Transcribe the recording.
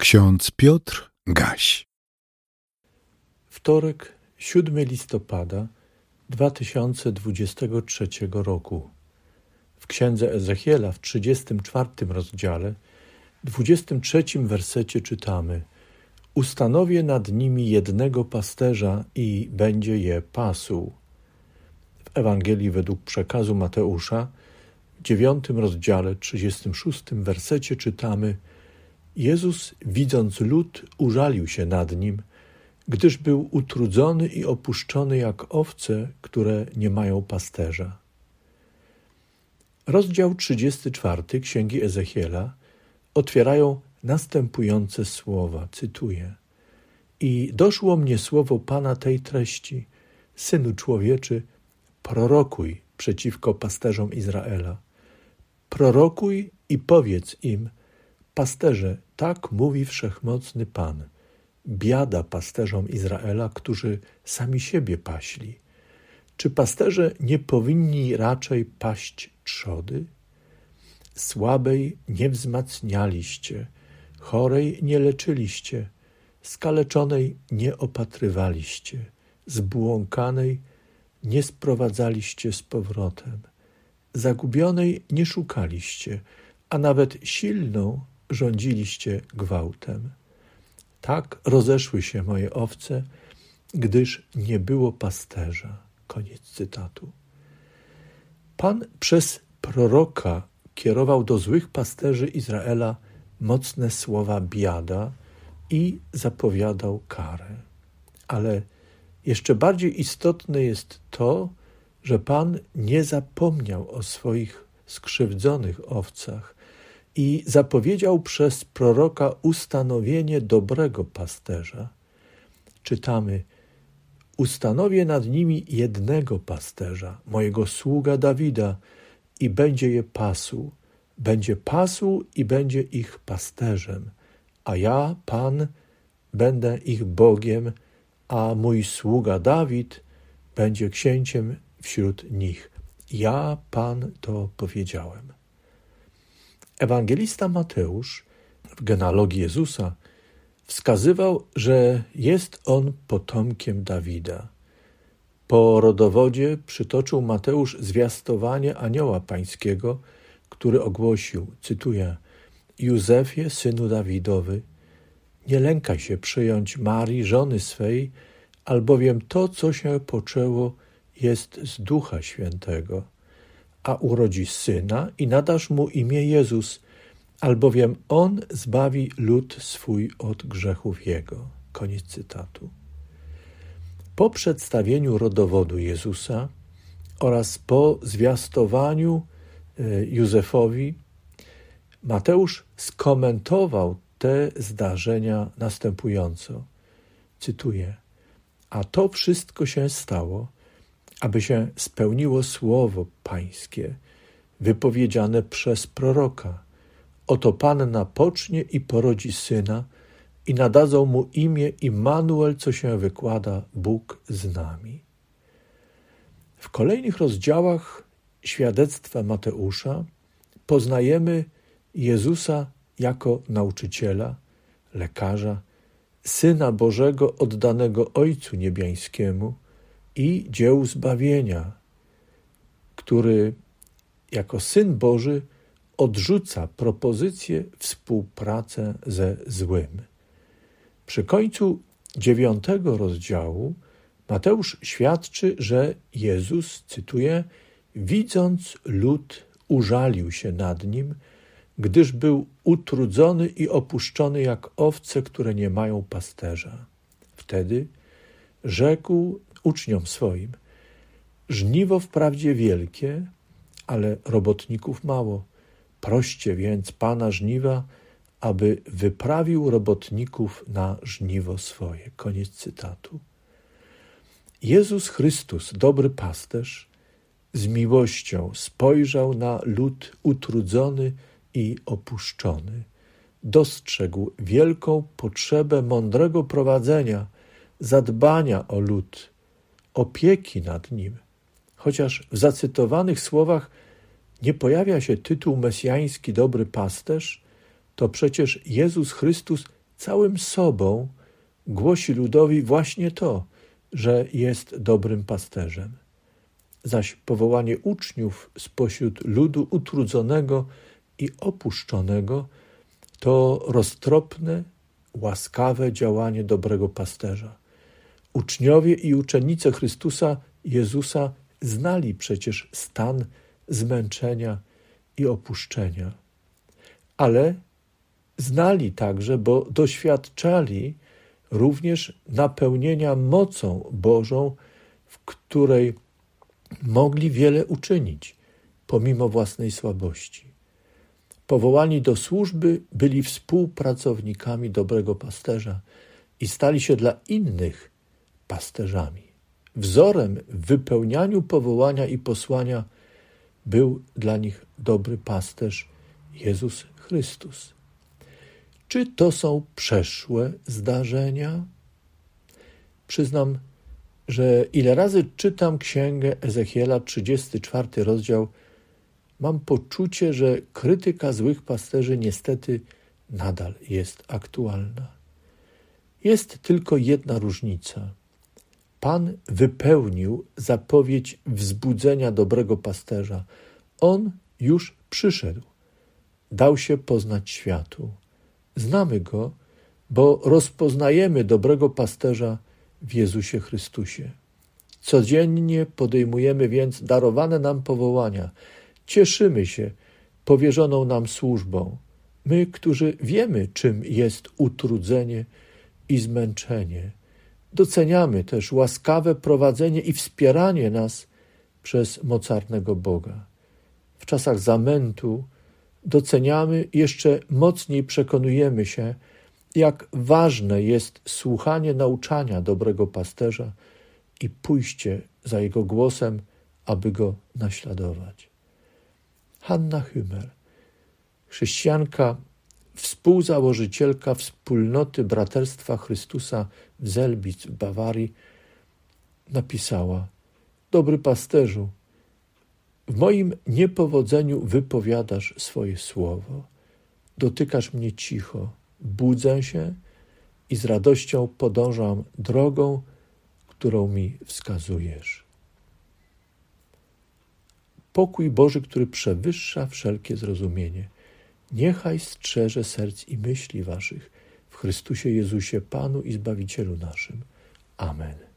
Ksiądz Piotr Gaś. Wtorek, 7 listopada 2023 roku. W księdze Ezechiela w 34 rozdziale, 23 wersecie czytamy: Ustanowię nad nimi jednego pasterza i będzie je pasł. W Ewangelii według przekazu Mateusza, w 9 rozdziale, 36 wersecie czytamy: Jezus, widząc lud, użalił się nad nim, gdyż był utrudzony i opuszczony jak owce, które nie mają pasterza. Rozdział 34 Księgi Ezechiela otwierają następujące słowa, cytuję. I doszło mnie słowo Pana tej treści, Synu człowieczy, prorokuj przeciwko pasterzom Izraela. Prorokuj i powiedz im – Pasterze, tak mówi wszechmocny Pan. Biada pasterzom Izraela, którzy sami siebie paśli. Czy pasterze nie powinni raczej paść trzody? Słabej nie wzmacnialiście, chorej nie leczyliście, skaleczonej nie opatrywaliście, zbłąkanej nie sprowadzaliście z powrotem, zagubionej nie szukaliście, a nawet silną rządziliście gwałtem. Tak rozeszły się moje owce, gdyż nie było pasterza. Koniec cytatu. Pan przez proroka kierował do złych pasterzy Izraela mocne słowa biada i zapowiadał karę. Ale jeszcze bardziej istotne jest to, że Pan nie zapomniał o swoich skrzywdzonych owcach, i zapowiedział przez proroka ustanowienie dobrego pasterza. Czytamy: Ustanowię nad nimi jednego pasterza, mojego sługa Dawida, i będzie je pasł. Będzie pasł i będzie ich pasterzem, a ja, Pan, będę ich Bogiem, a mój sługa Dawid będzie księciem wśród nich. Ja, Pan, to powiedziałem. Ewangelista Mateusz w genealogii Jezusa wskazywał, że jest on potomkiem Dawida. Po rodowodzie przytoczył Mateusz zwiastowanie anioła pańskiego, który ogłosił, cytuję, Józefie, synu Dawidowy, nie lękaj się przyjąć Marii, żony swej, albowiem to, co się poczęło, jest z Ducha Świętego a urodzi syna i nadasz mu imię Jezus, albowiem on zbawi lud swój od grzechów jego. Koniec cytatu. Po przedstawieniu rodowodu Jezusa oraz po zwiastowaniu e, Józefowi, Mateusz skomentował te zdarzenia następująco. Cytuję: A to wszystko się stało, aby się spełniło słowo Pańskie, wypowiedziane przez proroka. Oto Panna pocznie i porodzi syna, i nadadzą mu imię Immanuel, co się wykłada Bóg z nami. W kolejnych rozdziałach świadectwa Mateusza poznajemy Jezusa jako nauczyciela, lekarza, Syna Bożego oddanego Ojcu Niebiańskiemu, i dzieł zbawienia, który jako Syn Boży odrzuca propozycję współpracy ze złym. Przy końcu dziewiątego rozdziału Mateusz świadczy, że Jezus, cytuję, widząc lud, użalił się nad nim, gdyż był utrudzony i opuszczony jak owce, które nie mają pasterza. Wtedy rzekł uczniom swoim: Żniwo wprawdzie wielkie, ale robotników mało. Proście więc Pana żniwa, aby wyprawił robotników na żniwo swoje. Koniec cytatu. Jezus Chrystus, dobry pasterz, z miłością spojrzał na lud utrudzony i opuszczony. Dostrzegł wielką potrzebę mądrego prowadzenia, zadbania o lud, opieki nad nim. Chociaż w zacytowanych słowach nie pojawia się tytuł mesjański dobry pasterz, to przecież Jezus Chrystus całym sobą głosi ludowi właśnie to, że jest dobrym pasterzem. Zaś powołanie uczniów spośród ludu utrudzonego i opuszczonego to roztropne, łaskawe działanie dobrego pasterza. Uczniowie i uczennice Chrystusa Jezusa znali przecież stan zmęczenia i opuszczenia, ale znali także, bo doświadczali również napełnienia mocą Bożą, w której mogli wiele uczynić, pomimo własnej słabości. Powołani do służby byli współpracownikami dobrego pasterza i stali się dla innych pasterzami. Wzorem w wypełnianiu powołania i posłania był dla nich dobry pasterz Jezus Chrystus. Czy to są przeszłe zdarzenia? Przyznam, że ile razy czytam księgę Ezechiela, 34 rozdział, mam poczucie, że krytyka złych pasterzy niestety nadal jest aktualna. Jest tylko jedna różnica. Pan wypełnił zapowiedź wzbudzenia dobrego pasterza. On już przyszedł, dał się poznać światu. Znamy go, bo rozpoznajemy dobrego pasterza w Jezusie Chrystusie. Codziennie podejmujemy więc darowane nam powołania. Cieszymy się powierzoną nam służbą. My, którzy wiemy, czym jest utrudzenie i zmęczenie, doceniamy też łaskawe prowadzenie i wspieranie nas przez mocarnego Boga. W czasach zamętu doceniamy, jeszcze mocniej przekonujemy się, jak ważne jest słuchanie nauczania dobrego pasterza i pójście za jego głosem, aby go naśladować. Hanna Hümer, chrześcijanka, współzałożycielka wspólnoty Braterstwa Chrystusa w Zelbic w Bawarii, napisała: Dobry pasterzu, w moim niepowodzeniu wypowiadasz swoje słowo, dotykasz mnie cicho, budzę się i z radością podążam drogą, którą mi wskazujesz. Pokój Boży, który przewyższa wszelkie zrozumienie, niechaj strzeże serc i myśli waszych w Chrystusie Jezusie, Panu i Zbawicielu naszym. Amen.